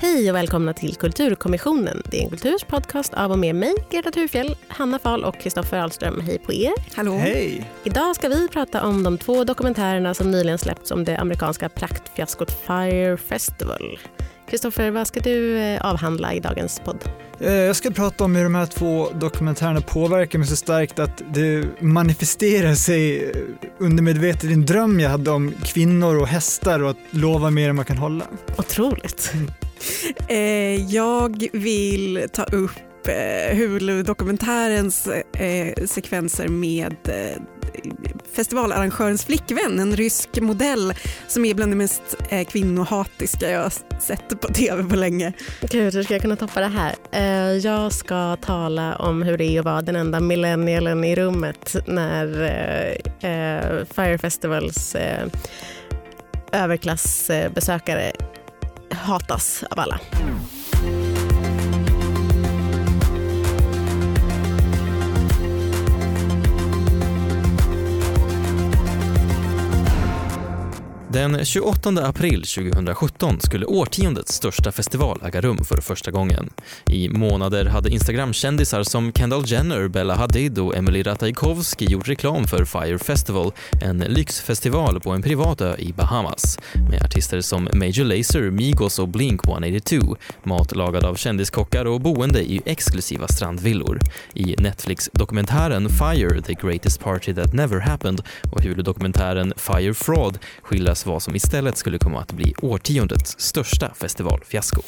Hej och välkomna till Kulturkommissionen. Det är en kulturs podcast av och med mig, Greta Thurfjell, Hanna Fahl och Kristoffer Ahlström. Hej på er. Hallå. Hej! Idag ska vi prata om de två dokumentärerna som nyligen släppts om det amerikanska praktfiaskot Fire Festival. Kristoffer, vad ska du eh, avhandla i dagens podd? Eh, Jag ska prata om hur de här två dokumentärerna påverkar mig så starkt att det manifesterar sig eh, undermedvetet i en dröm jag hade om kvinnor och hästar och att lova mer än man kan hålla. Otroligt. Eh, jag vill ta upp eh, Hulu-dokumentärens eh, sekvenser med eh, festivalarrangörens flickvän, en rysk modell som är bland det mest eh, kvinnohatiska jag har sett på tv på länge. Gud, hur ska jag kunna toppa det här? Eh, Jag ska tala om hur det är att vara den enda millennialen i rummet när eh, eh, Fire Festivals eh, överklassbesökare hatas av alla. Den 28 april 2017 skulle årtiondets största festival äga rum för första gången. I månader hade Instagram-kändisar som Kendall Jenner, Bella Hadid och Emily Ratajkowski gjort reklam för Fire Festival, en lyxfestival på en privat ö i Bahamas med artister som Major Lazer, Migos och Blink-182, mat lagad av kändiskockar och boende i exklusiva strandvillor. I Netflix-dokumentären Fire, the greatest party that never happened och Hulu-dokumentären Fire Fraud skildras vad som istället skulle komma att bli årtiondets största festivalfiasko.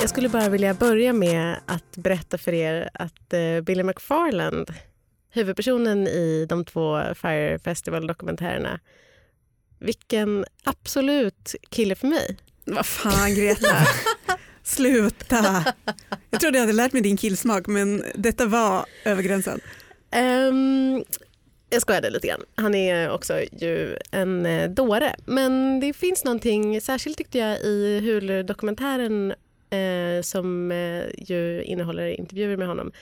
Jag skulle bara vilja börja med att berätta för er att eh, Billy McFarland, huvudpersonen i de två Fire Festival-dokumentärerna, vilken absolut kille för mig. Vad fan Greta, sluta. Jag trodde jag hade lärt mig din killsmak men detta var över gränsen. Um, jag skojade lite grann. Han är också ju en eh, dåre. Men det finns någonting särskilt tyckte jag i Hulu-dokumentären eh, som eh, ju innehåller intervjuer med honom.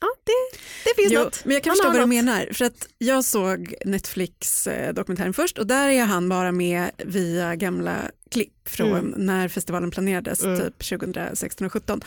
Ja, det, det finns Jo, något. men jag kan Han förstå vad du något. menar. För att jag såg Netflix-dokumentären först och där är han bara med via gamla klipp från Mm. när festivalen planerades, Mm. typ 2016 och 2017.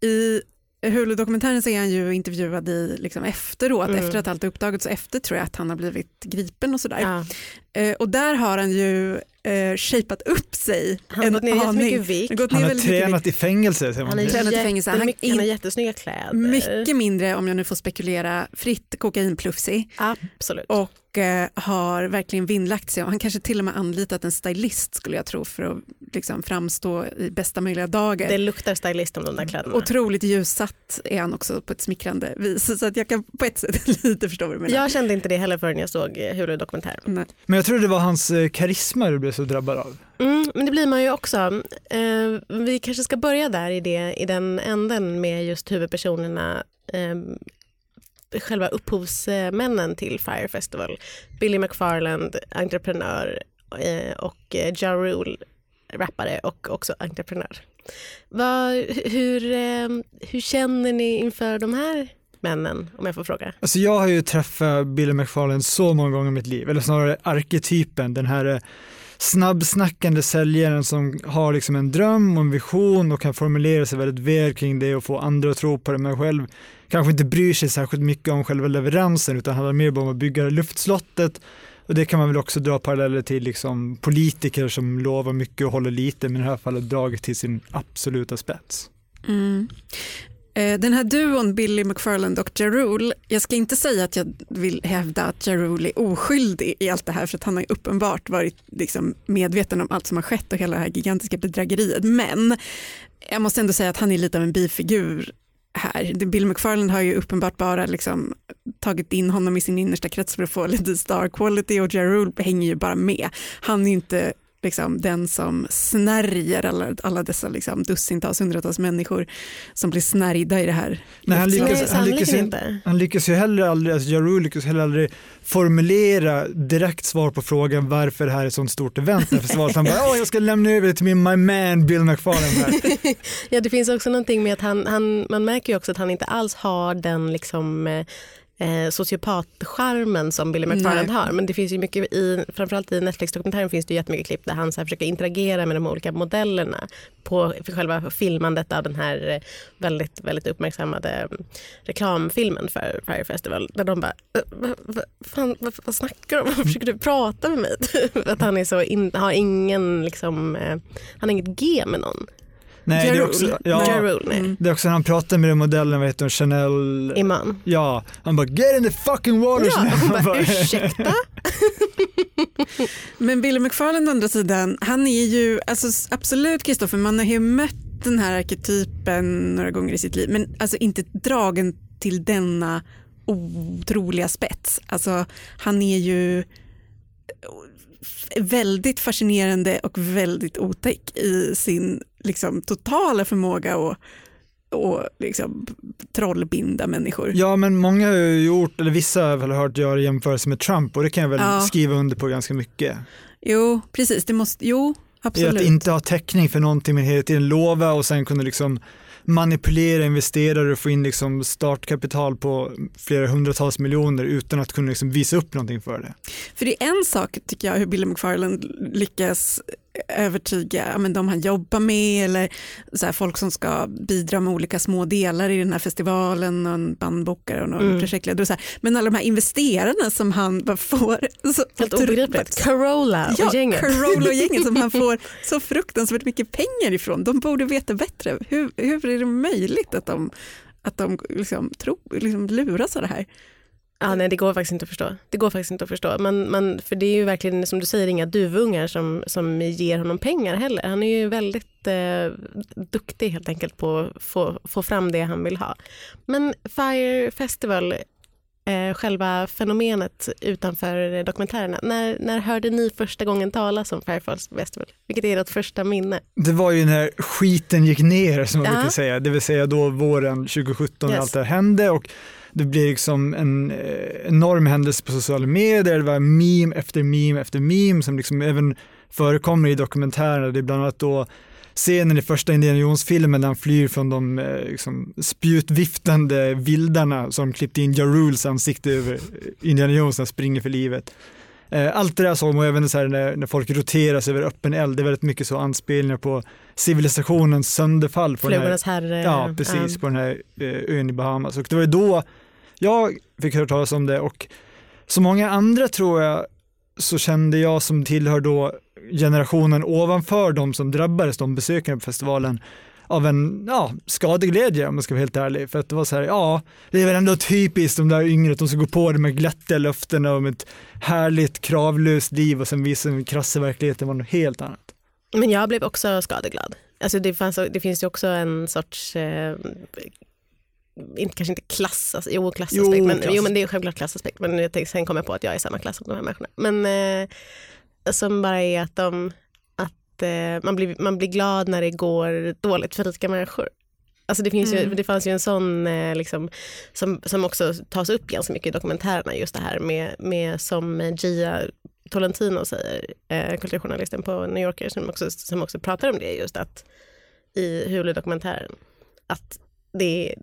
I Hulu-dokumentären så är han ju intervjuad i liksom efteråt, Mm. efter att allt uppdagats och efter tror jag att han har blivit gripen och sådär. Ja, Eh, och där har han ju eh, shapat upp sig han har gått ner aning. jättemycket vikt. Han Han har mycket tränat i fängelse. säger man. Han har, tränat i fängelse. Han har jättemycket- han har jättesnygga kläder. mycket mindre, om jag nu får spekulera, fritt kokainplufsig. Absolut. och eh, har verkligen vinnlagt sig. Han kanske till och med anlitat en stylist skulle jag tro för att liksom, framstå i bästa möjliga dager. Det luktar stylist om de där kläderna. Otroligt ljussatt är han också på ett smickrande vis så att jag kan på ett sätt lite förstå vad du menar. Jag kände inte det heller förrän jag såg eh, Hulu-dokumentären. Men jag tror det var hans eh, karisma du blev så drabbad av. Mm, men det blir man ju också. Eh, vi kanske ska börja där i, det, i den änden med just huvudpersonerna. Själva upphovsmännen till Fire Festival. Billy McFarland, entreprenör eh, och eh, Ja Rule, rappare och också entreprenör. Vad, hur, eh, hur känner ni inför de här männen, om jag får fråga? Alltså jag har ju träffat Billy McFarland så många gånger i mitt liv, eller snarare arketypen, den här snabbsnackande säljaren som har liksom en dröm och en vision och kan formulera sig väldigt väl kring det och få andra att tro på det, men själv kanske inte bryr sig särskilt mycket om själva leveransen utan handlar mer om att bygga luftslottet och det kan man väl också dra paralleller till liksom politiker som lovar mycket och håller lite, men i det här fallet dragit till sin absoluta spets. Mm. Eh, den här duon Billy McFarland och Jarul, jag ska inte säga att jag vill hävda att Jarul är oskyldig i allt det här för att han har uppenbart varit liksom medveten om allt som har skett och hela det här gigantiska bedrägeriet. Men jag måste ändå säga att han är lite av en bifigur här. Bill McFarland har ju uppenbart bara liksom tagit in honom i sin innersta krets för att få lite star quality och Jarul hänger ju bara med. Han är ju inte liksom den som snärjer alla, alla dessa liksom dussintals, hundratals människor som blir snärjda i det här. Nej, han lyckas- Nej, han lyckas inte- inte. Han lyckas ju heller aldrig, alltså Ja Rule lyckas heller aldrig formulera direkt svar på frågan varför det här är ett sånt stort event. När festivalen han bara, åh jag ska lämna över det till min my man Bill McFarlane här. Ja, det finns också någonting med att han, han, man märker ju också att han inte alls har den liksom eh, sociopatcharmen som Billy McFarland Nej. har. Men det finns ju mycket i, framförallt i Netflix-dokumentären finns det ju jättemycket klipp där han så här försöker interagera med de olika modellerna på själva filmandet av den här eh, väldigt, väldigt uppmärksammade mm, reklamfilmen för Fire Festival. Där de bara, "Eh, vad, fan, vad, vad snackar du om? Vad försöker du prata med mig? att han är så in, har ingen, liksom, eh, han har inget G med någon. Nej, det är också, ja, nej. Mm. det är också när han pratar med den modellen, vad heter hon, Chanel? Iman. Ja, han bara get in the fucking water. Ja, hon Han bara, ursäkta? Men Billy McFarland å andra sidan, han är ju, alltså absolut Kristoffer, man har ju mött den här arketypen några gånger i sitt liv, men alltså inte dragen till denna otroliga spets. Alltså han är ju väldigt fascinerande och väldigt otäck i sin liksom, totala förmåga att och liksom trollbinda människor. Ja, men många har ju gjort, eller vissa har väl hört göra jämförelse med Trump och det kan jag väl Ja. skriva under på ganska mycket. Jo, precis. Det måste, jo, absolut. att inte ha täckning för någonting men hela tiden lova och sen kunna liksom manipulera investerare och få in liksom startkapital på flera hundratals miljoner utan att kunna liksom visa upp någonting för det. För det är en sak tycker jag hur Billy McFarland lyckas övertyga ja, men de han jobbar med eller så här, folk som ska bidra med olika små delar i den här festivalen och en bandbokare och någon Mm. projektledare. och Så här. Men alla de här investerarna som han bara får. Så, Helt obegripligt. Carola och Ja, gänget. Carola och gänget som han får så fruktansvärt mycket pengar ifrån. De borde veta bättre. Hur, hur är det möjligt att de, att de liksom, tro, liksom luras av det här? Ja, nej, det går faktiskt inte att förstå. Det går faktiskt inte att förstå. Men, men, för det är ju verkligen som du säger inga duvungar som, som ger honom pengar heller. Han är ju väldigt eh, duktig helt enkelt på att få, få fram det han vill ha. Men Fire Festival, eh, själva fenomenet utanför dokumentärerna. När, när hörde ni första gången talas om Fire Festival? Vilket är ert första minne? Det var ju när skiten gick ner som man Ja. brukar säga, det vill säga då våren 2017 när Yes. allt det här hände och det blev liksom en eh, enorm händelse på sociala medier, det var meme efter meme efter meme som liksom även förekommer i dokumentärerna. Det är bland annat då scenen i första Indiana Jones-filmen där han flyr från de eh, liksom, spjutviftande vildarna som klippte in Jaruls ansikte över eh, Indiana Jones när han springer för livet. Eh, allt det där såg man även så här när, när folk roteras över öppen eld, det är väldigt mycket så anspelningar på civilisationens sönderfall. På den här, Flugornas herre. ja, precis, ja. på den här eh, ön i Bahamas. Och det var ju då jag fick höra talas om det och så många andra tror jag så kände jag som tillhör då generationen ovanför de som drabbades, de besökarna på festivalen, av en ja, skadeglädje om man ska vara helt ärlig. För att det var så här, ja, det är väl ändå typiskt de där yngre att de ska gå på de här glättiga löftena om ett härligt kravlöst liv och sen visar den krassa verkligheten var något helt annat. Men jag blev också skadeglad. Alltså det, fanns, det finns ju också en sorts, eh, inte, kanske inte klass, alltså, jo klassaspekt, Jo, men, klass. jo men det är självklart klassaspekt, men jag tänkte, sen kom jag på att jag är i samma klass som de här människorna. Men eh, som bara är att, de, att eh, man, blir, man blir glad när det går dåligt för rika människor. Alltså det, finns ju, Mm. det fanns ju en sån eh, liksom, som, som också tas upp ganska mycket i dokumentärerna, just det här med, med som Gia Tolentino säger, eh, kulturjournalisten på New Yorker som också, som också pratar om det just att i Hulu-dokumentären att det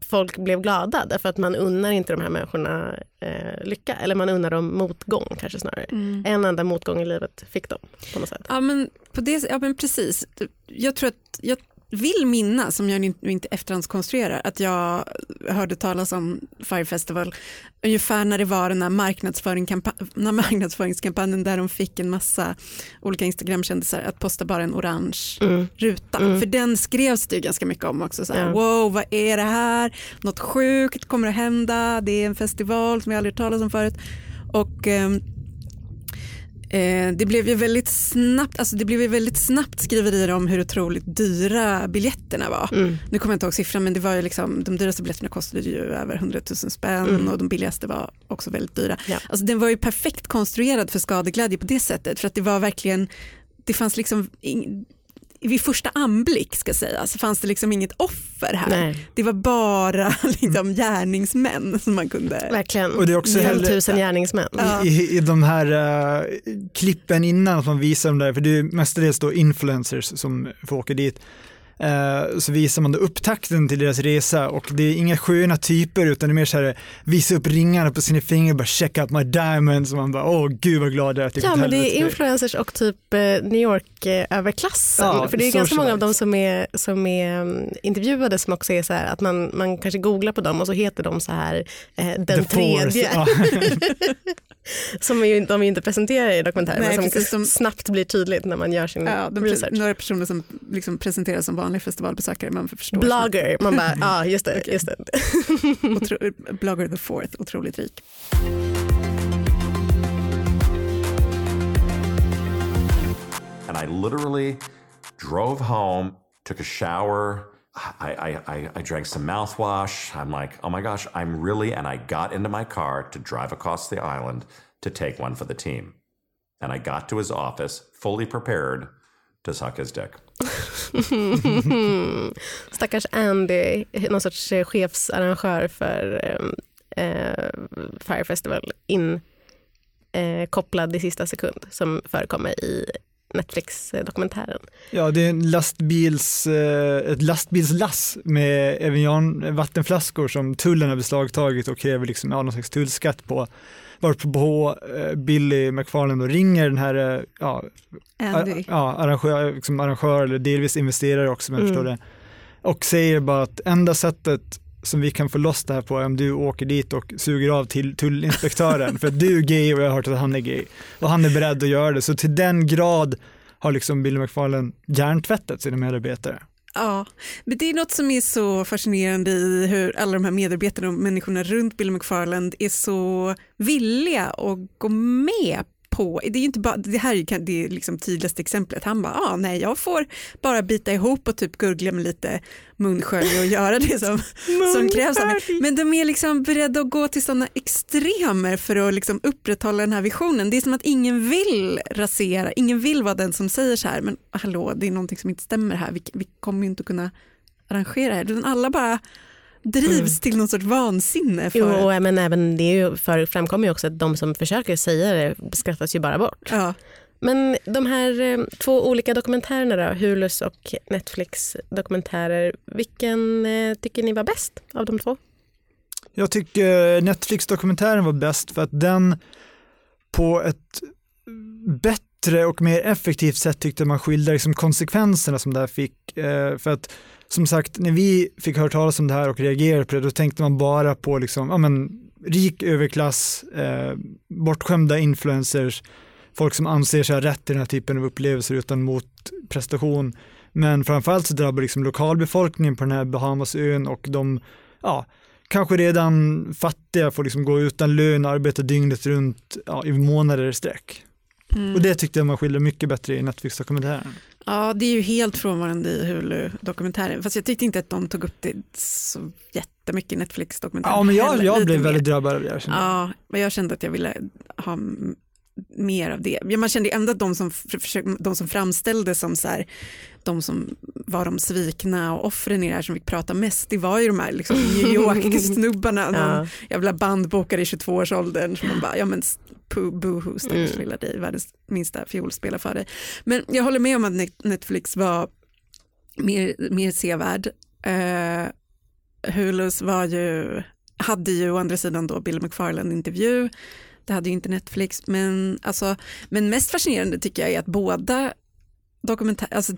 folk blev glada därför att man unnar inte de här människorna eh, lycka eller man unnar dem motgång kanske snarare. Mm. En enda motgång i livet fick de på något sätt. Ja men, på det, ja men precis. Jag tror att jag vill minnas, som jag inte- inte efterhandskonstruerar, att jag hörde talas om Fire Festival ungefär när det var den här när marknadsföringskampanjen där de fick en massa olika Instagram-kändisar att posta bara en orange Mm. ruta. Mm. För den skrevs det ju ganska mycket om också. Så här. Wow, vad är det här? Något sjukt kommer att hända. Det är en festival som jag aldrig hört talas om förut. Och ehm, eh, det blev ju väldigt snabbt, alltså det blev ju väldigt snabbt skriverier om hur otroligt dyra biljetterna var. Mm. Nu kommer jag inte ihåg siffran men det var ju liksom, de dyraste biljetterna kostade ju över 100 000 spänn Mm. och de billigaste var också väldigt dyra. Ja. Alltså den var ju perfekt konstruerad för skadeglädje på det sättet för att det var verkligen, det fanns liksom ing, vid första anblick ska sägas fanns det liksom inget offer här. Nej, Det var bara liksom gärningsmän som man kunde... verkligen. Och det är också heller- 5000 gärningsmän. Ja. I, I de här eh, klippen innan att man visar dem där, för det är mestadels då influencers som får åka dit. Eh, så visar man då upptakten till deras resa och det är inga sköna typer utan det är mer så här visa upp ringarna på sina fingrar, bara check out my diamonds och man bara åh gud vad glad jag är att jag Ja men det är influencers och typ eh, New York-överklassen. Ja, För det är ganska många av dem som är, som är mm, intervjuade som också är så här att man, man kanske googlar på dem och så heter de så här eh, den The tredje. Ja. Som är ju, de är ju inte presenterar i dokumentären men som de- snabbt blir tydligt när man gör sin Ja, de, research. några personer som liksom presenteras som vanliga festivalbesökare. Man förstår Blogger, man bara ja just det. Okej. Just det. Otro, blogger the fourth, otroligt rik. and I literally drove home, took a shower. I, I, I, I drank some mouthwash. I'm like, oh my gosh, I'm really, and I got into my car to drive across the island to take one for the team. And I got to his office fully prepared to suck his dick. Stackars Andy, någon sorts eh, chefsarrangör för eh, eh, Fire Festival in eh, kopplad i sista sekund som förekommer i Netflix-dokumentären. Ja, det är en lastbils, eh, ett lastbilslass med Evian vattenflaskor som tullen har beslagtagit och kräver liksom, ja, någon slags tullskatt på. Varpå eh, Billy McFarland och ringer den här eh, ja, Andy. ja, arrangör, liksom arrangör eller delvis investerare också jag Mm. förstår det. Och säger bara att enda sättet som vi kan få loss det här på är om du åker dit och suger av till tullinspektören för att du är gay och jag har hört att han är gay. Och han är beredd att göra det. Så till den grad har liksom Billy McFarlane hjärntvättat sina medarbetare. Ja, men det är något som är så fascinerande i hur alla de här medarbetarna och människorna runt Bill McFarland är så villiga att gå med på, det är inte bara, det här är det är liksom tydligaste exemplet, han bara, ah, nej jag får bara bita ihop och typ gurgla med lite munskölj och göra det som, som krävs. Men de är liksom beredda att gå till sådana extremer för att liksom upprätthålla den här visionen. Det är som att ingen vill rasera, ingen vill vara den som säger så här, men hallå det är någonting som inte stämmer här, vi, vi kommer ju inte att kunna arrangera det här. Alla bara drivs till någon sorts vansinne. För, Jo, och, men även det är ju för, framkommer ju också att de som försöker säga det skrattas ju bara bort. ja. Men de här eh, två olika dokumentärerna då, Hulus och Netflix dokumentärer, vilken eh, tycker ni var bäst av de två? Jag tycker Netflix-dokumentären var bäst för att den på ett bättre och mer effektivt sätt tyckte man skildrar liksom konsekvenserna som det här fick. Eh, För att som sagt, när vi fick höra talas om det här och reagerade på det, då tänkte man bara på liksom, ja, men, rik överklass, eh, bortskämda influencers, folk som anser sig ha rätt till den här typen av upplevelser utan motprestation. Men framförallt så drabbar liksom lokalbefolkningen på den här Bahamasön och de, ja, kanske redan fattiga får liksom gå utan lön och arbeta dygnet runt ja, i månader i sträck. Mm. Och det tyckte jag man skiljer mycket bättre i Netflix-dokumentären. Ja, det är ju helt frånvarande i Hulu-dokumentären. Fast jag tyckte inte att de tog upp det så jättemycket i Netflix-dokumentären. Ja, men jag, heller. jag Lite blev väldigt drabbad av det. jag. Ja, men jag kände att jag ville ha mer av det. Ja, Man kände ändå att de som, de som framställdes som så här, de som var de svikna och offren i det här som fick prata mest, det var ju de här liksom, New York-snubbarna, Ja. jävla bandbokare i 22-årsåldern som man bara, ja men boohoo stackars Mm. lilla dig, världens minsta fiol spelar för dig. Men jag håller med om att Net- Netflix var mer, mer sevärd. Uh, Hulus var ju, hade ju å andra sidan då Bill McFarland-intervju, det hade ju inte Netflix, men, alltså, men mest fascinerande tycker jag är att båda dokumentär, alltså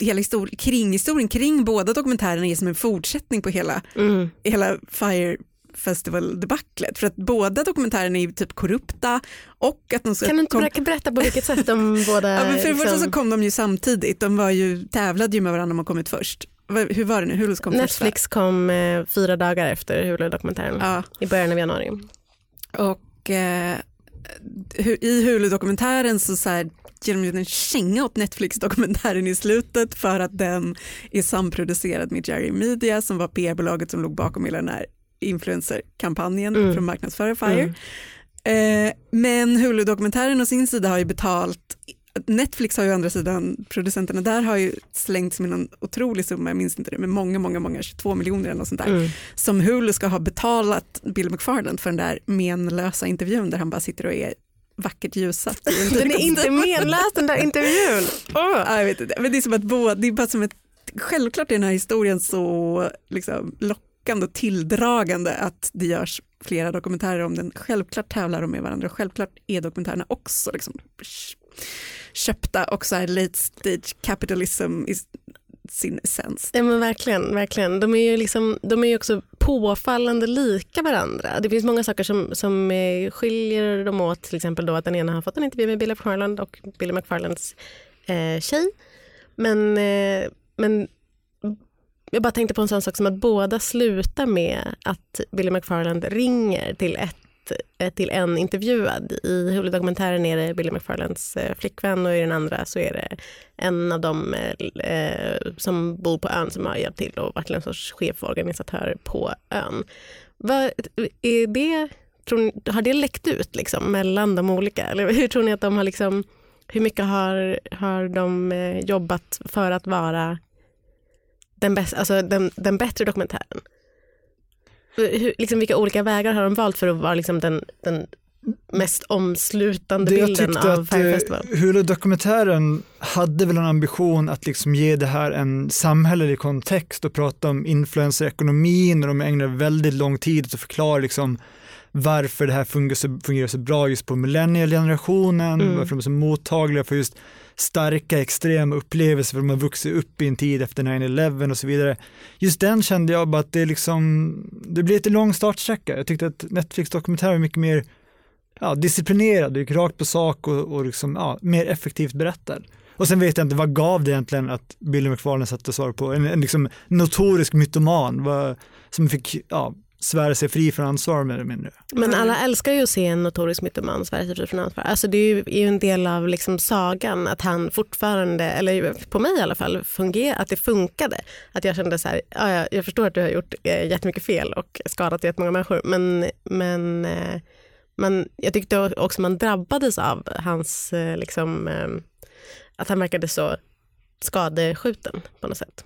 hela histori- kring, historien kring båda dokumentärerna är som en fortsättning på hela, Mm. hela Fire Festival-debaclet. För att båda dokumentärerna är ju typ korrupta och att de ska Kan du inte kom- berätta, på vilket sätt de båda... Ja, men för det första liksom- så kom de ju samtidigt, de var ju, tävlade ju med varandra om att kommit först. Vad- Hur var det nu, Hulus kom först? Netflix kom eh, fyra dagar efter Hulu-dokumentären Ja, i början av januari. och eh, i Hulu-dokumentären så, så här, ger de en känga åt Netflix-dokumentären i slutet för att den är samproducerad med Jerry Media som var PR-bolaget som låg bakom hela den här influencer-kampanjen Mm. för att marknadsföra Fire. Mm. Eh, men Hulu-dokumentären å sin sida har ju betalt Netflix har ju å andra sidan, producenterna där har ju slängts med någon otrolig summa, jag minns inte det, men många, många, många, 22 miljoner eller något sånt där, Mm. som Hulu ska ha betalat Bill McFarland för den där menlösa intervjun där han bara sitter och är vackert ljussatt. Den är inte menlös den där intervjun. Ja, jag vet inte, men det är som att båda, det är bara som ett självklart är den här historien så liksom, lockande och tilldragande att det görs flera dokumentärer om den. Självklart tävlar de med varandra och självklart är dokumentärerna också liksom, köpta och så här late stage capitalism i sin essens. Ja men verkligen, verkligen. De är ju liksom, de är också påfallande lika varandra. Det finns många saker som, som eh, skiljer dem åt, till exempel då att den ena har fått en intervju med Billy McFarland och Billy McFarlands eh, tjej. Men, eh, men jag bara tänkte på en sån sak som att båda slutar med att Billy McFarland ringer till ett Eh, till en intervjuad. I huvuddokumentären är det Billy McFarlands eh, flickvän och i den andra så är det en av dem eh, som bor på ön som har hjälpt till och varit en sorts chef och organisatör på ön. Vad, är det, tror, har det läckt ut liksom, mellan de olika? Eller hur tror ni att de har liksom, hur mycket har, har de jobbat för att vara den, bäst, alltså den, den bättre dokumentären? Hur, liksom, vilka olika vägar har de valt för att vara liksom, den, den mest omslutande det bilden av Fire Festival? Hulu-dokumentären hade väl en ambition att liksom ge det här en samhällelig kontext och prata om influencerekonomin och de ägnar väldigt lång tid att förklara liksom varför det här fungerar så, fungerar så bra just på millennialgenerationen, mm. varför de är så mottagliga för just starka extrema upplevelser för de har vuxit upp i en tid efter 9-11 och så vidare. Just den kände jag bara att det liksom, det blir lite lång startsträcka. Jag tyckte att Netflix-dokumentär var mycket mer ja, disciplinerad, gick rakt på sak och, och liksom, ja, mer effektivt berättad. Och sen vet jag inte, vad gav det egentligen att Billy McFarlane satte svar på? En, en liksom notorisk mytoman vad, som fick ja, svära sig fri från ansvar mer eller mindre. Men alla älskar ju att se en notorisk mytoman svära sig fri från ansvar. Alltså det är ju, är ju en del av liksom sagan att han fortfarande, eller på mig i alla fall, funger, att det funkade. Att jag kände så här, ja, jag förstår att du har gjort eh, jättemycket fel och skadat jättemånga människor men, men, eh, men jag tyckte också man drabbades av hans, eh, liksom, eh, att han verkade så skadeskjuten på något sätt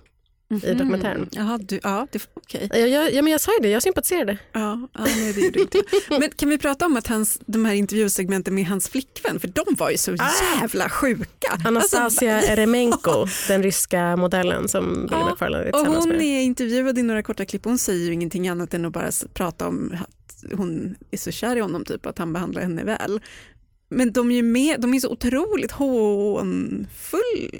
mm-hmm. i dokumentären. Jaha, du, ja, det, okay. ja, jag, ja, men jag sa ju det, jag sympatiserade. Ja, ja nej, det gjorde inte. Men kan vi prata om att hans, de här intervjusegmenten med hans flickvän, för de var ju så ah. jävla sjuka. Anastasia alltså, Eremenko, den ryska modellen som Billy ja, McFarlane är och Hon med. är intervjuad i några korta klipp och hon säger ju ingenting annat än att bara prata om att hon är så kär i honom, typ att han behandlar henne väl. Men de är ju med, de är så otroligt hånfulla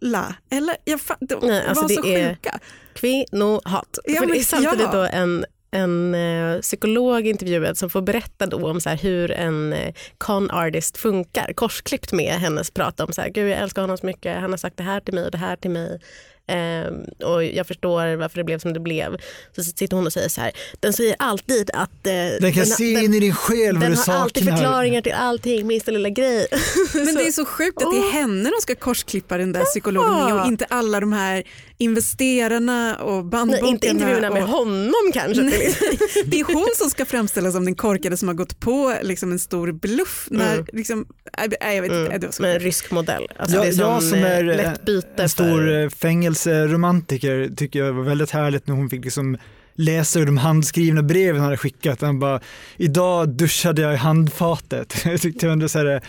La, eller jag de Nej, alltså var så är sjuka. Kvinnohat. Ja, För det är samtidigt ja. då en, en uh, psykolog intervjuad som får berätta då om så här, hur en uh, con artist funkar. Korsklippt med hennes prat om så här, Gud jag älskar honom så mycket, han har sagt det här till mig och det här till mig. Um, och jag förstår varför det blev som det blev. Så sitter hon och säger så här, den säger alltid att... Uh, den kan den, se in i din själ vad du saknar. Den har alltid förklaringar till allting, minsta lilla grej. Men det är så sjukt att det är henne de ska korsklippa den där psykologen med och inte alla de här investerarna och bandbokarna. Nej, inte intervjuerna med honom kanske. det är hon som ska framställas som den korkade som har gått på liksom, en stor bluff. När, mm. liksom, äh, jag vet inte, mm. det var så Med en rysk modell. Alltså, ja, det är jag som eh, är en stor för... Eh, fängelseromantiker tycker jag var väldigt härligt när hon fick liksom läsa ur de handskrivna breven han hade skickat. Han bara, idag duschade jag i handfatet. jag tyckte ändå så här,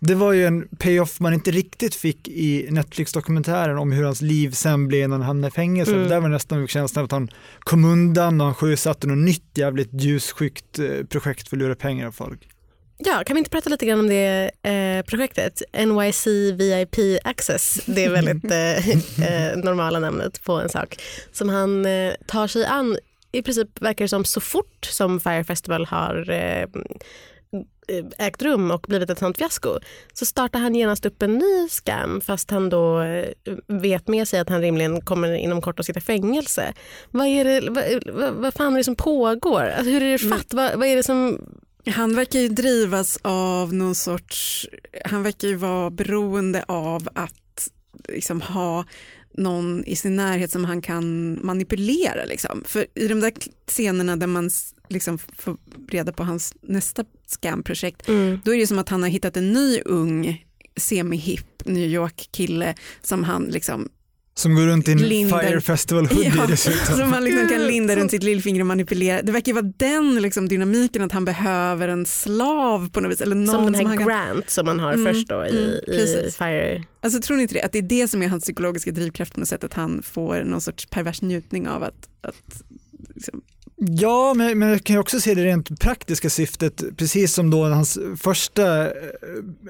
det var ju en payoff man inte riktigt fick i Netflix-dokumentären om hur hans liv sen blev när han hamnade i fängelse. Mm. Där var nästan känslan att han kom undan och han sjösatte något nytt jävligt ljusskyggt eh, projekt för att lura pengar av folk. Ja, kan vi inte prata lite grann om det eh, projektet? NYC VIP Access, det är väldigt eh, eh, normala namnet på en sak som han eh, tar sig an i princip verkar det som så fort som Fire Festival har eh, Eh, ägt rum och blivit ett sånt fiasko så startar han genast upp en ny scam fast han då eh, vet med sig att han rimligen kommer inom kort att sitta i fängelse. Vad är det, vad, vad, vad fan är det som pågår? Alltså, hur är det fatt? Vad, vad är det som han verkar ju drivas av någon sorts, han verkar ju vara beroende av att liksom ha någon i sin närhet som han kan manipulera. Liksom. För i de där scenerna där man liksom får reda på hans nästa scamprojekt, mm. då är det som att han har hittat en ny ung semi-hip New York-kille som han liksom Som går runt i en Linder. Fire Festival hoodie Ja, dessutom. som man liksom kan linda runt sitt lillfinger och manipulera. Det verkar ju vara den liksom, dynamiken att han behöver en slav på något vis. Eller någon Som den här han kan... Grant som man har Mm, först då i, mm, i. Fire. Alltså tror ni inte det? Att det är det som är hans psykologiska drivkraft på något sätt, att han får någon sorts pervers njutning av att, att liksom, Ja, men, men jag kan ju också se det rent praktiska syftet, precis som då hans första eh,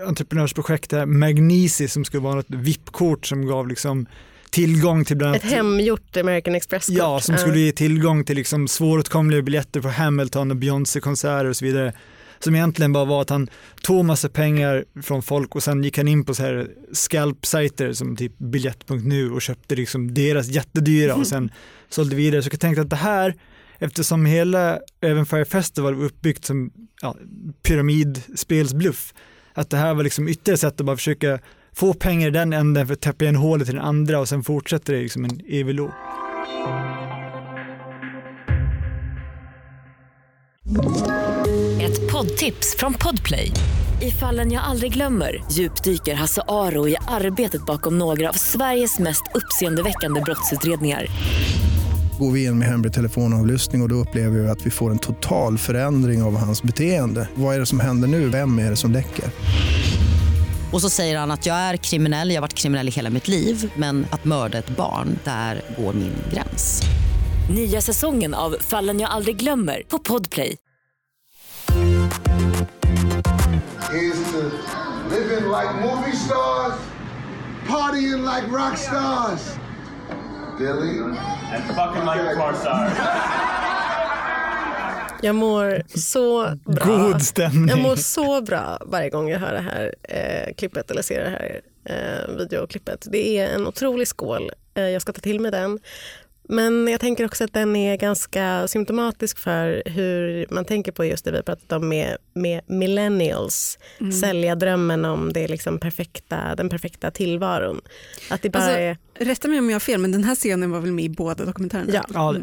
entreprenörsprojekt, där, Magnisi, som skulle vara ett VIP-kort som gav liksom tillgång till bland Ett annat hemgjort American Express-kort. Ja, som skulle ge tillgång till liksom svåråtkomliga biljetter på Hamilton och Beyoncé-konserter och så vidare. Som egentligen bara var att han tog massa pengar från folk och sen gick han in på så här scalp-sajter som typ biljett.nu och köpte liksom deras jättedyra och sen sålde vidare. Så jag tänkte att det här, eftersom hela även Fire Festival var uppbyggt som ja, pyramidspelsbluff, att det här var liksom ytterligare ett sätt att bara försöka få pengar i den änden för att täppa igen hålet i den andra och sen fortsätter det liksom en evig loop. Ett poddtips från Podplay. I fallen jag aldrig glömmer djupdyker Hasse Aro i arbetet bakom några av Sveriges mest uppseendeväckande brottsutredningar. Går vi in med hemlig telefonavlyssning och, och då upplever vi att vi får en total förändring av hans beteende. Vad är det som händer nu? Vem är det som läcker? Och så säger han att jag är kriminell, jag har varit kriminell i hela mitt liv men att mörda ett barn, där går min gräns. Nya säsongen av Fallen jag aldrig glömmer på Podplay. is to living like movie stars, partying like rock stars. Billy. And fucking like a car star. Jag mår så bra. God stämning. Jag mår så bra varje gång jag hör det här eh, klippet eller ser det här eh, videoklippet. Det är en otrolig skål. Eh, jag ska ta till mig den. Men jag tänker också att den är ganska symptomatisk för hur man tänker på just det vi pratat om med, med millennials. Sälja drömmen om det liksom perfekta, den perfekta tillvaron. Att det bara Alltså, är... rätta mig om jag har fel, men den här scenen var väl med i båda dokumentärerna? Ja. Eh,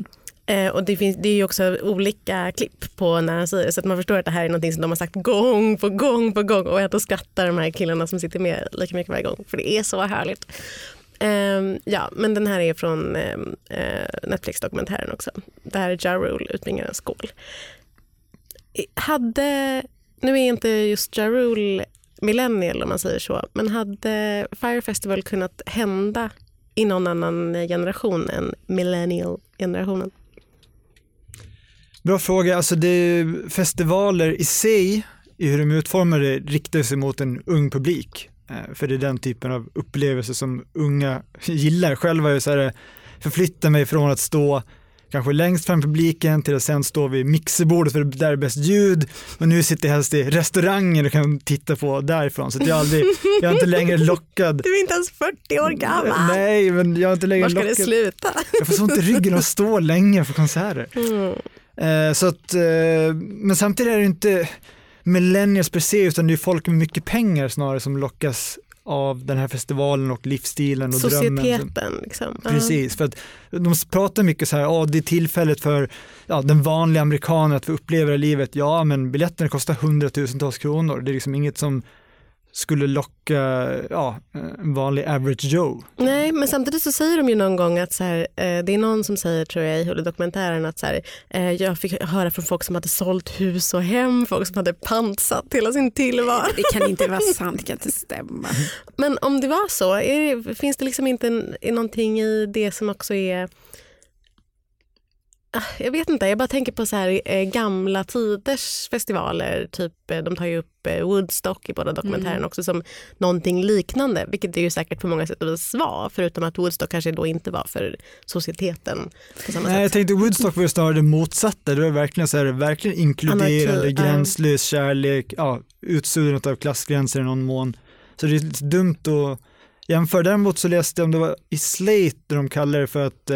Eh, och det, finns, det är ju också olika klipp på när han säger det så att man förstår att det här är något som de har sagt gång på gång på gång och ändå skrattar de här killarna som sitter med lika mycket varje gång för det är så härligt. Ehm, ja, men den här är från ehm, eh, Netflix-dokumentären också där Ja Rule utbringar en skål. Hade, nu är inte just Ja Rule millennial om man säger så, men hade Fire Festival kunnat hända i någon annan generation än millennial-generationen? Bra fråga. Alltså det, festivaler i sig, i hur de utformar det, riktar sig mot en ung publik. Eh, För det är den typen av upplevelser som unga gillar. Själv har jag så här, förflyttat mig från att stå kanske längst fram publiken till att sen stå vid mixerbordet för där är bäst ljud och nu sitter jag helst i restauranger och kan titta på därifrån så jag, är aldrig, jag är inte längre lockad. Du är inte ens 40 år gammal. Nej, men jag är inte längre Var ska det lockad. sluta? Jag får så ont i ryggen att stå länge för konserter. Mm. Eh, så att, eh, men samtidigt är det inte millennials per se utan det är folk med mycket pengar snarare som lockas av den här festivalen och livsstilen och drömmen. som- Societeten. Liksom. Precis, för att de pratar mycket så här, ja det är tillfället för ja, den vanliga amerikanen att få uppleva det livet. Ja, men biljetterna kostar hundratusentals kronor. Det är liksom inget som skulle locka ja, en vanlig average Joe. Nej, men samtidigt så säger de ju någon gång att så här, eh, det är någon som säger, tror jag, i hela dokumentären att så här, eh, jag fick höra från folk som hade sålt hus och hem, folk som hade pantsatt hela sin tillvaro. Det kan inte vara sant, det kan inte stämma. Men om det var så, är finns det liksom inte en, är någonting i det som också är jag vet inte, jag bara tänker på så här, eh, gamla tiders festivaler. Typ, eh, de tar ju upp eh, Woodstock i båda dokumentärerna Mm. också som någonting liknande. Vilket det ju säkert på många sätt och vis var. Förutom att Woodstock kanske då inte var för societeten Nej, jag tänkte Woodstock var ju snarare det motsatta. Det var verkligen, så här, verkligen inkluderande, Anarki, gränslös kärlek, ja, utsuddandet av klassgränser i någon mån. Så det är lite dumt att jämföra. Däremot så läste jag om det var i Slate där de kallar det för att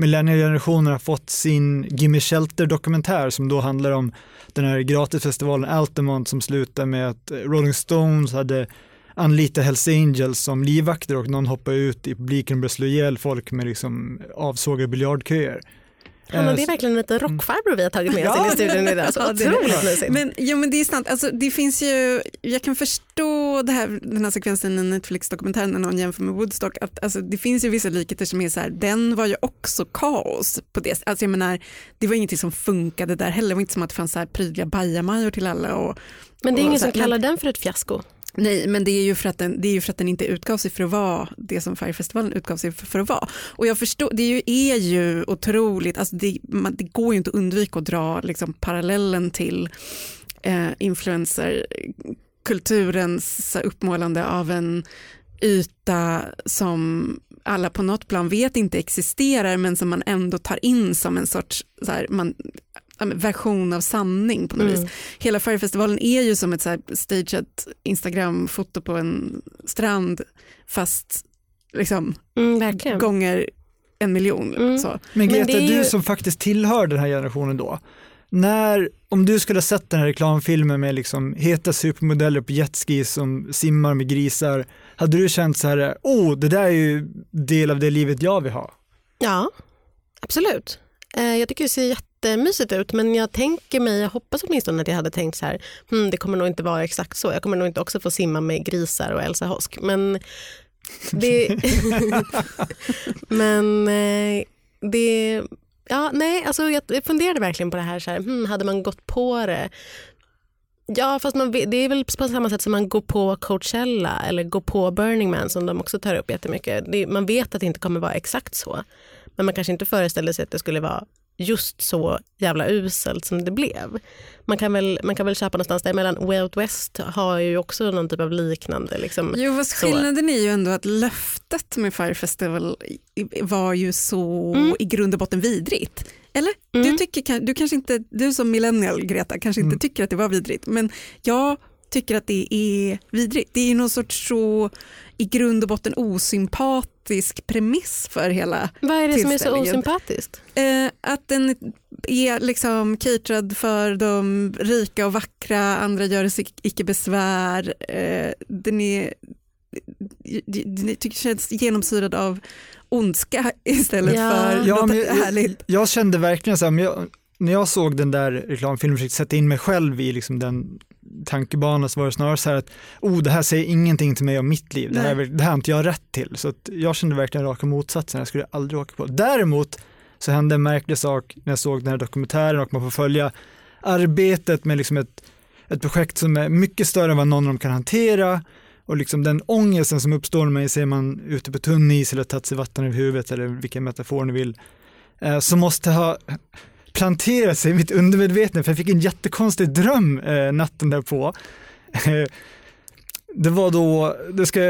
millenniegenerationen har fått sin Gimme Shelter-dokumentär som då handlar om den här gratisfestivalen Altamont som slutar med att Rolling Stones hade anlitat Hells Angels som livvakter och någon hoppade ut i publiken och började slå ihjäl folk med liksom avsågade biljardköer. Hanna, Eh, det är verkligen en liten rockfarbror vi har tagit med oss Ja. in i studion idag. Så otroligt mysigt. Men, jo, men det är sant, alltså, det finns ju, jag kan förstå det här, den här sekvensen i Netflix-dokumentären när någon jämför med Woodstock, att alltså, det finns ju vissa likheter som är så här, den var ju också kaos på det alltså, jag menar, Det var ingenting som funkade där heller, det var inte som att det fanns så här prydliga bajamajor till alla. Och, Men det är ingen så som kallar den för ett fiasko. Nej, men det är, ju för att den, det är ju för att den inte utgav sig för att vara det som Färgfestivalen utgav sig för, för att vara. Och jag förstår, det är ju, är ju otroligt, alltså det, man, det går ju inte att undvika att dra liksom, parallellen till eh, influencerkulturens uppmålande av en yta som alla på något plan vet inte existerar men som man ändå tar in som en sorts så här, man, version av sanning på något Mm. vis. Hela Färgfestivalen är ju som ett så här stageat Instagram-foto på en strand fast liksom Mm, gånger en miljon. Mm. Så. Men Men Greta, är ju- du som faktiskt tillhör den här generationen då. När, om du skulle ha sett den här reklamfilmen med liksom heta supermodeller på jetskis som simmar med grisar, hade du känt så här, oh det där är ju del av det livet jag vill ha? Ja, absolut. Eh, Jag tycker det ser jättemysigt ut men jag tänker mig, jag hoppas åtminstone att jag hade tänkt så här, hmm, det kommer nog inte vara exakt så. Jag kommer nog inte också få simma med grisar och Elsa Hosk. Men det... men eh, det... Ja, nej, alltså jag funderade verkligen på det här, så här hmm, hade man gått på det? Ja, fast man, det är väl på samma sätt som man går på Coachella eller går på Burning Man som de också tar upp jättemycket. Det, man vet att det inte kommer vara exakt så. Men man kanske inte föreställer sig att det skulle vara just så jävla uselt som det blev. Man kan väl, man kan väl köpa någonstans däremellan. Way Out West har ju också någon typ av liknande. Liksom. Jo, fast Så. skillnaden är ju ändå att löftet med Fire Festival var ju så Mm. i grund och botten vidrigt. Eller? Mm. Du, tycker, du kanske inte, du som millennial Greta kanske inte Mm. tycker att det var vidrigt, men jag tycker att det är vidrigt. Det är någon sorts så i grund och botten osympatisk premiss för hela Vad är det som är så osympatiskt? Eh, att den är liksom caterad för de rika och vackra, andra gör sig icke besvär. Eh, den är, den är- tycker känns genomsyrad av ondska istället Ja. för Ja, något men jag, härligt. jag kände verkligen så här, jag, när jag såg den där reklamfilmen och försökte sätta in mig själv i liksom den tankebanan så var det snarare så här att oh, det här säger ingenting till mig om mitt liv, det här, det här har inte jag rätt till. Så jag kände verkligen raka motsatsen, jag skulle aldrig åka på. Däremot så hände en märklig sak när jag såg den här dokumentären och man får följa arbetet med liksom ett, ett projekt som är mycket större än vad någon av dem kan hantera och liksom den ångesten som uppstår när man ser man ute på tunn is eller tagit sig vatten över huvudet eller vilken metafor ni vill, eh, som måste ha planterat sig i mitt undermedvetna för jag fick en jättekonstig dröm eh, natten därpå. Det var då, det ska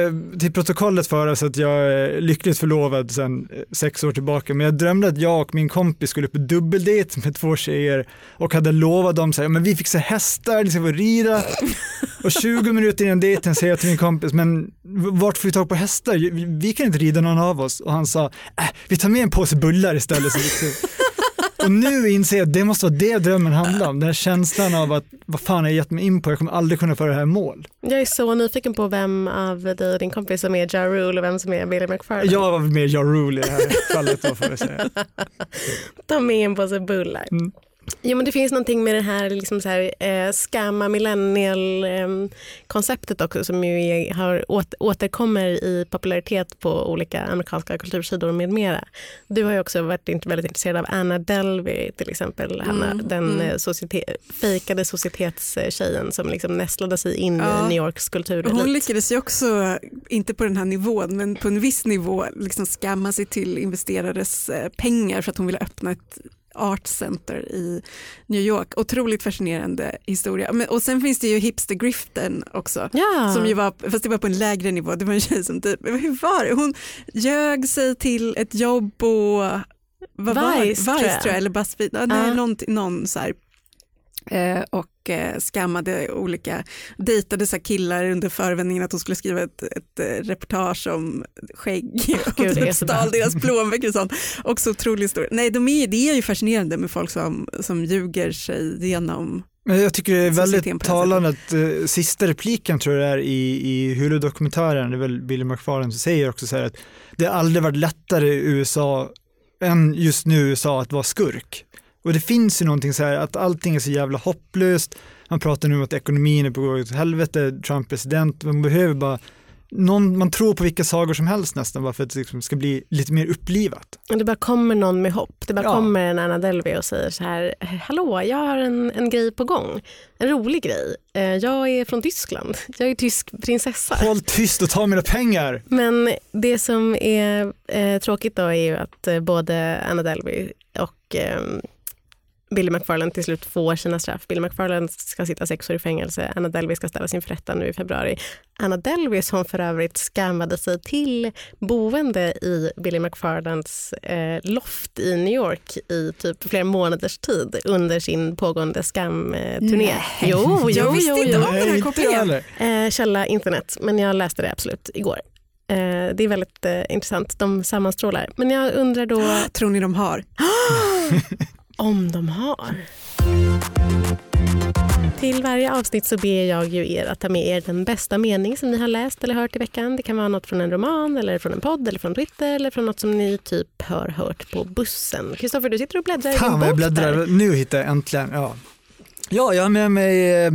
till protokollet föras att jag är lyckligt förlovad sedan eh, sex år tillbaka, men jag drömde att jag och min kompis skulle på dubbeldejt med två tjejer och hade lovat dem så här, men vi fick se hästar, ni ska få rida. Och 20 minuter innan dejten säger jag till min kompis, men vart får vi tag på hästar? Vi- Vi kan inte rida någon av oss. Och han sa, äh, vi tar med en påse bullar istället. Och nu inser jag att det måste vara det drömmen handlar om, den här känslan av att vad fan har jag gett mig in på, jag kommer aldrig kunna föra det här mål. Jag är så nyfiken på vem av dig och din kompis som är Ja Rule och vem som är Billy McFarlane. Jag var mer Ja Rule i det här fallet då får jag säga. Ta med en påse bullar. Mm. Jo, men det finns någonting med det här, liksom så här eh, skamma millennial-konceptet också som ju är, har, åt, återkommer i popularitet på olika amerikanska kultursidor med mera. Du har ju också varit int- väldigt intresserad av Anna Delvey till exempel, Hanna, Mm, den mm. eh, societe- fejkade societetstjejen som liksom nästlade sig in Ja. i New Yorks kulturelit. Hon lyckades ju också, inte på den här nivån, men på en viss nivå liksom skamma sig till investerares eh, pengar för att hon ville öppna ett art center i New York. Otroligt fascinerande historia. Men, och sen finns det ju hipstergriften också. Ja. Som ju var, fast det var på en lägre nivå, det var en tjej som typ, hur var det? Hon ljög sig till ett jobb på vad var? Vice, tror Vice tror jag, eller Buzzfeed, ja, nej, Ja. någon, någon så här. Eh, och eh, skammade olika, dejtade så här killar under förevändningen att hon skulle skriva ett, ett eh, reportage om skägg och Gud, stal deras plånböcker och sånt. Också otroligt stor. Nej, de är, det är ju fascinerande med folk som, som ljuger sig igenom Men jag tycker det är väldigt talande att eh, sista repliken tror jag det är i, i Hulu-dokumentären, det är väl Billy McFarlane som säger också så här att det har aldrig varit lättare i USA än just nu i USA att vara skurk. Och det finns ju någonting så här att allting är så jävla hopplöst. Man pratar nu om att ekonomin är på väg åt helvete, Trump president, man behöver bara någon, man tror på vilka sagor som helst nästan bara för att det liksom ska bli lite mer upplivat. Det bara kommer någon med hopp. Det bara Ja. kommer en Anna Delvey och säger så här, hallå jag har en, en grej på gång. En rolig grej. Eh, Jag är från Tyskland. Jag är tysk prinsessa. Håll tyst och ta mina pengar! Men det som är eh, tråkigt då är ju att eh, både Anna Delvey och eh, Billy McFarland till slut får sina straff. Billy McFarland ska sitta sex år i fängelse. Anna Delvey ska ställas inför rätta nu i februari. Anna Delvey som för övrigt skammade sig till boende i Billy McFarlands eh, loft i New York i typ flera månaders tid under sin pågående skamturné. Nej. Jo, jo, Jag visste jo, inte jo. om den här kopplingen. heller. Eh, källa internet, men jag läste det absolut igår. Eh, det är väldigt eh, intressant. De sammanstrålar. Men jag undrar då Tror ni de har? om de har. Till varje avsnitt så ber jag ju er att ta med er den bästa mening som ni har läst eller hört i veckan. Det kan vara något från en roman, eller från en podd, eller från Twitter eller från något som ni typ har hört på bussen. Kristoffer, du sitter och bläddrar i din bok bläddrar, där. nu hittar jag äntligen. Ja, ja jag har med mig eh,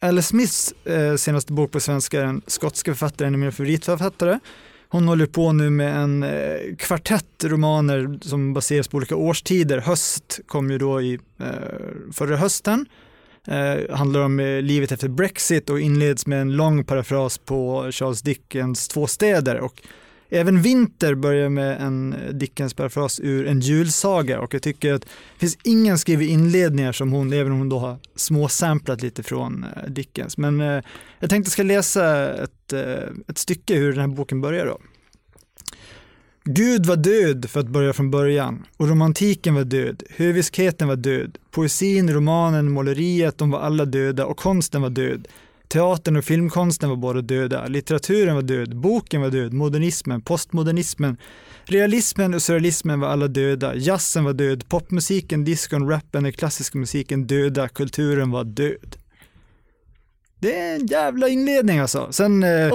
Alice Smiths eh, senaste bok på svenska, den skotska författaren, en av mina favoritförfattare. Hon håller på nu med en eh, kvartett romaner som baseras på olika årstider. Höst kom ju då i eh, förra hösten. Eh, handlar om eh, livet efter Brexit och inleds med en lång parafras på Charles Dickens Två städer. Och även Vinter börjar med en eh, Dickens parafras ur en julsaga och jag tycker att det finns ingen skriver inledningar som hon, även om hon då har småsamplat lite från eh, Dickens. Men eh, jag tänkte jag ska läsa ett, eh, ett stycke hur den här boken börjar då. Gud var död för att börja från början och romantiken var död, höviskheten var död, poesin, romanen, måleriet, de var alla döda och konsten var död. Teatern och filmkonsten var båda döda, litteraturen var död, boken var död, modernismen, postmodernismen, realismen och surrealismen var alla döda, jazzen var död, popmusiken, diskon, rappen, den klassiska musiken döda, kulturen var död. Det är en jävla inledning alltså. Sen eh,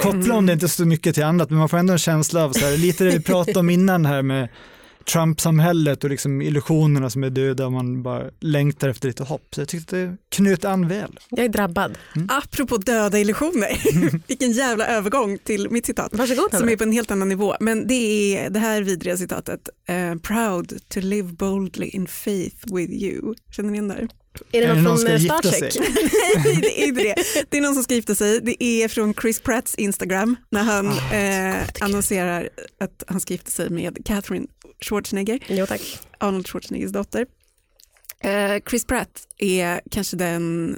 koppla om det inte så mycket till annat, men man får ändå en känsla av så här, lite det vi pratade om innan här med Trump-samhället och liksom illusionerna som är döda och man bara längtar efter lite hopp. Så jag tyckte det knöt an väl. Jag är drabbad. Apropå döda illusioner, vilken jävla övergång till mitt citat. Varsågod Som är på en helt annan nivå. Men det är det här vidriga citatet. eh, proud to live boldly in faith with you. Känner ni igen det? Är det Är det någon från eh, gifta Star sig? Trek? Nej, det är inte det. Det är någon som ska gifta sig. Det är från Chris Pratts Instagram när han eh, annonserar att han ska gifta sig med Catherine Schwarzenegger. Jo tack. Arnold Schwarzeneggers dotter. Eh, Chris Pratt är kanske den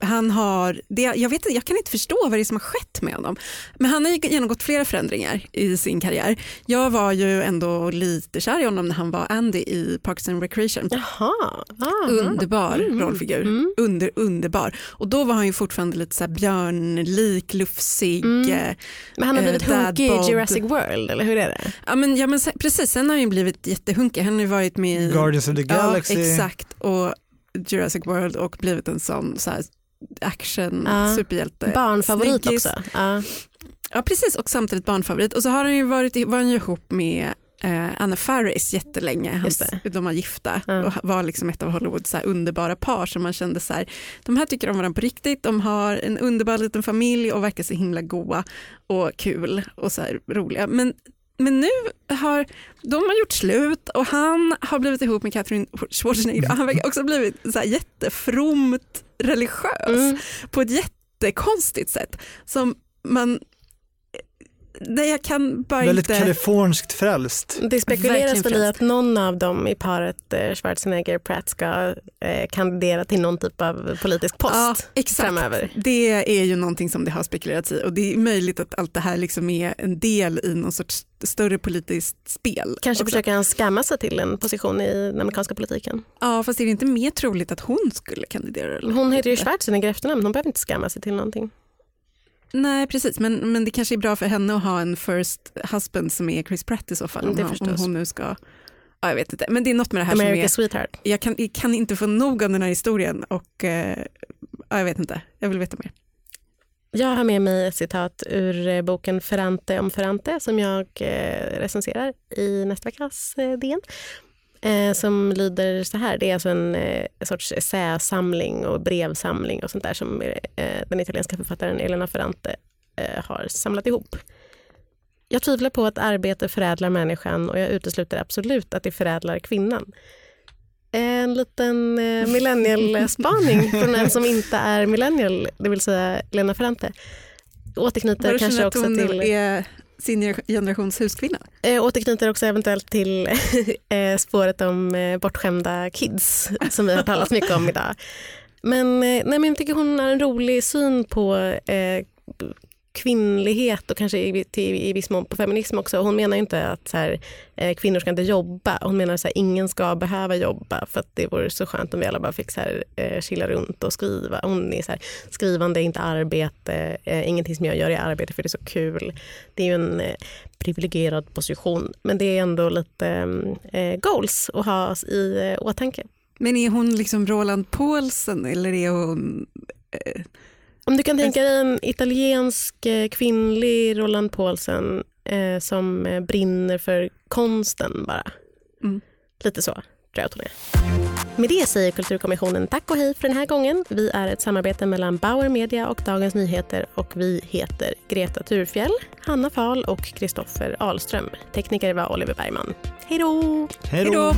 han har, det, jag, vet, inte- jag kan inte förstå vad det är som har skett med honom. Men han har ju genomgått flera förändringar i sin karriär. Jag var ju ändå lite kär i honom när han var Andy i Parks and Recreation. Jaha. Ah, Underbar Mm, rollfigur. mm. Under, underbar. Och då var han ju fortfarande lite så här björnlik, lufsig. Mm. eh, Men han har Eh, blivit hunkig i. Jurassic World, eller hur är det? Ja, men, ja, men precis, sen har han ju blivit jättehunkig. Han har ju varit med i Guardians of the Galaxy. Ja, exakt. Och Jurassic World och blivit en sån så här, action Ja. superhjälte. Barnfavorit Snickis. också. Ja. Ja precis och samtidigt barnfavorit. Och så har han ju varit, var han ju ihop med eh, Anna Faris jättelänge. Hans, de var gifta Ja. och var liksom ett av Hollywoods så här underbara par som man kände så här, de här tycker om varandra på riktigt, de har en underbar liten familj och verkar så himla goa och kul och så här roliga. Men men nu har de har gjort slut och han har blivit ihop med Catherine Schwarzenegger han verkar också blivit så här jättefromt religiös Mm. på ett jättekonstigt sätt som man Nej, jag kan bara Väldigt inte... kaliforniskt frälst. Det spekuleras väl i att någon av dem i paret eh, Schwarzenegger-Pratt ska eh, kandidera till någon typ av politisk post Ja, exakt. framöver. Det är ju någonting som det har spekulerats i och det är möjligt att allt det här liksom är en del i någon sorts större politiskt spel. Kanske också. försöker han skamma sig till en position i den amerikanska politiken. Ja, fast är det inte mer troligt att hon skulle kandidera? Eller? Hon heter ju Schwarzenegger i efternamn, hon behöver inte skamma sig till någonting. Nej, precis, men, men det kanske är bra för henne att ha en first husband som är Chris Pratt i så fall. Det Om, han- om förstås. hon nu ska... Ja, jag vet inte, men det är något med det här som America's är... sweetheart. Jag kan, jag kan inte få nog av den här historien och eh, ja, jag vet inte, jag vill veta mer. Jag har med mig ett citat ur eh, boken Ferrante om Ferrante som jag eh, recenserar i nästa veckas DN. Eh, som lyder så här. Det är alltså en eh, sorts essäsamling och brevsamling och sånt där som eh, den italienska författaren Elena Ferrante eh, har samlat ihop. Jag tvivlar på att arbete förädlar människan och jag utesluter absolut att det förädlar kvinnan. En liten eh, millennial-spaning från en som inte är millennial, det vill säga Lena Ferrante. Återknyter kanske också till... är sin generations huskvinna? Eh, återknyter också eventuellt till eh, spåret om eh, bortskämda kids som vi har talat mycket om idag. Men, eh, nej, men jag tycker hon har en rolig syn på eh, kvinnlighet och kanske i, till, i viss mån på feminism också. Hon menar inte att så här, eh, kvinnor ska inte jobba. Hon menar att ingen ska behöva jobba för att det vore så skönt om vi alla bara fick så här, eh, chilla runt och skriva. Hon är så här, skrivande är inte arbete, eh, ingenting som jag gör är arbete för det är så kul. Det är ju en eh, privilegierad position men det är ändå lite mm, eh, goals att ha i eh, åtanke. Men är hon liksom Roland Paulsen eller är hon eh, om du kan tänka dig en italiensk eh, kvinnlig Roland Paulsen eh, som eh, brinner för konsten bara. Mm. Lite så tror jag att hon är. Med det säger Kulturkommissionen tack och hej för den här gången. Vi är ett samarbete mellan Bauer Media och Dagens Nyheter och vi heter Greta Thurfjell, Hanna Fahl och Kristoffer Ahlström. Tekniker var Oliver Bergman. Hej då! Hej då!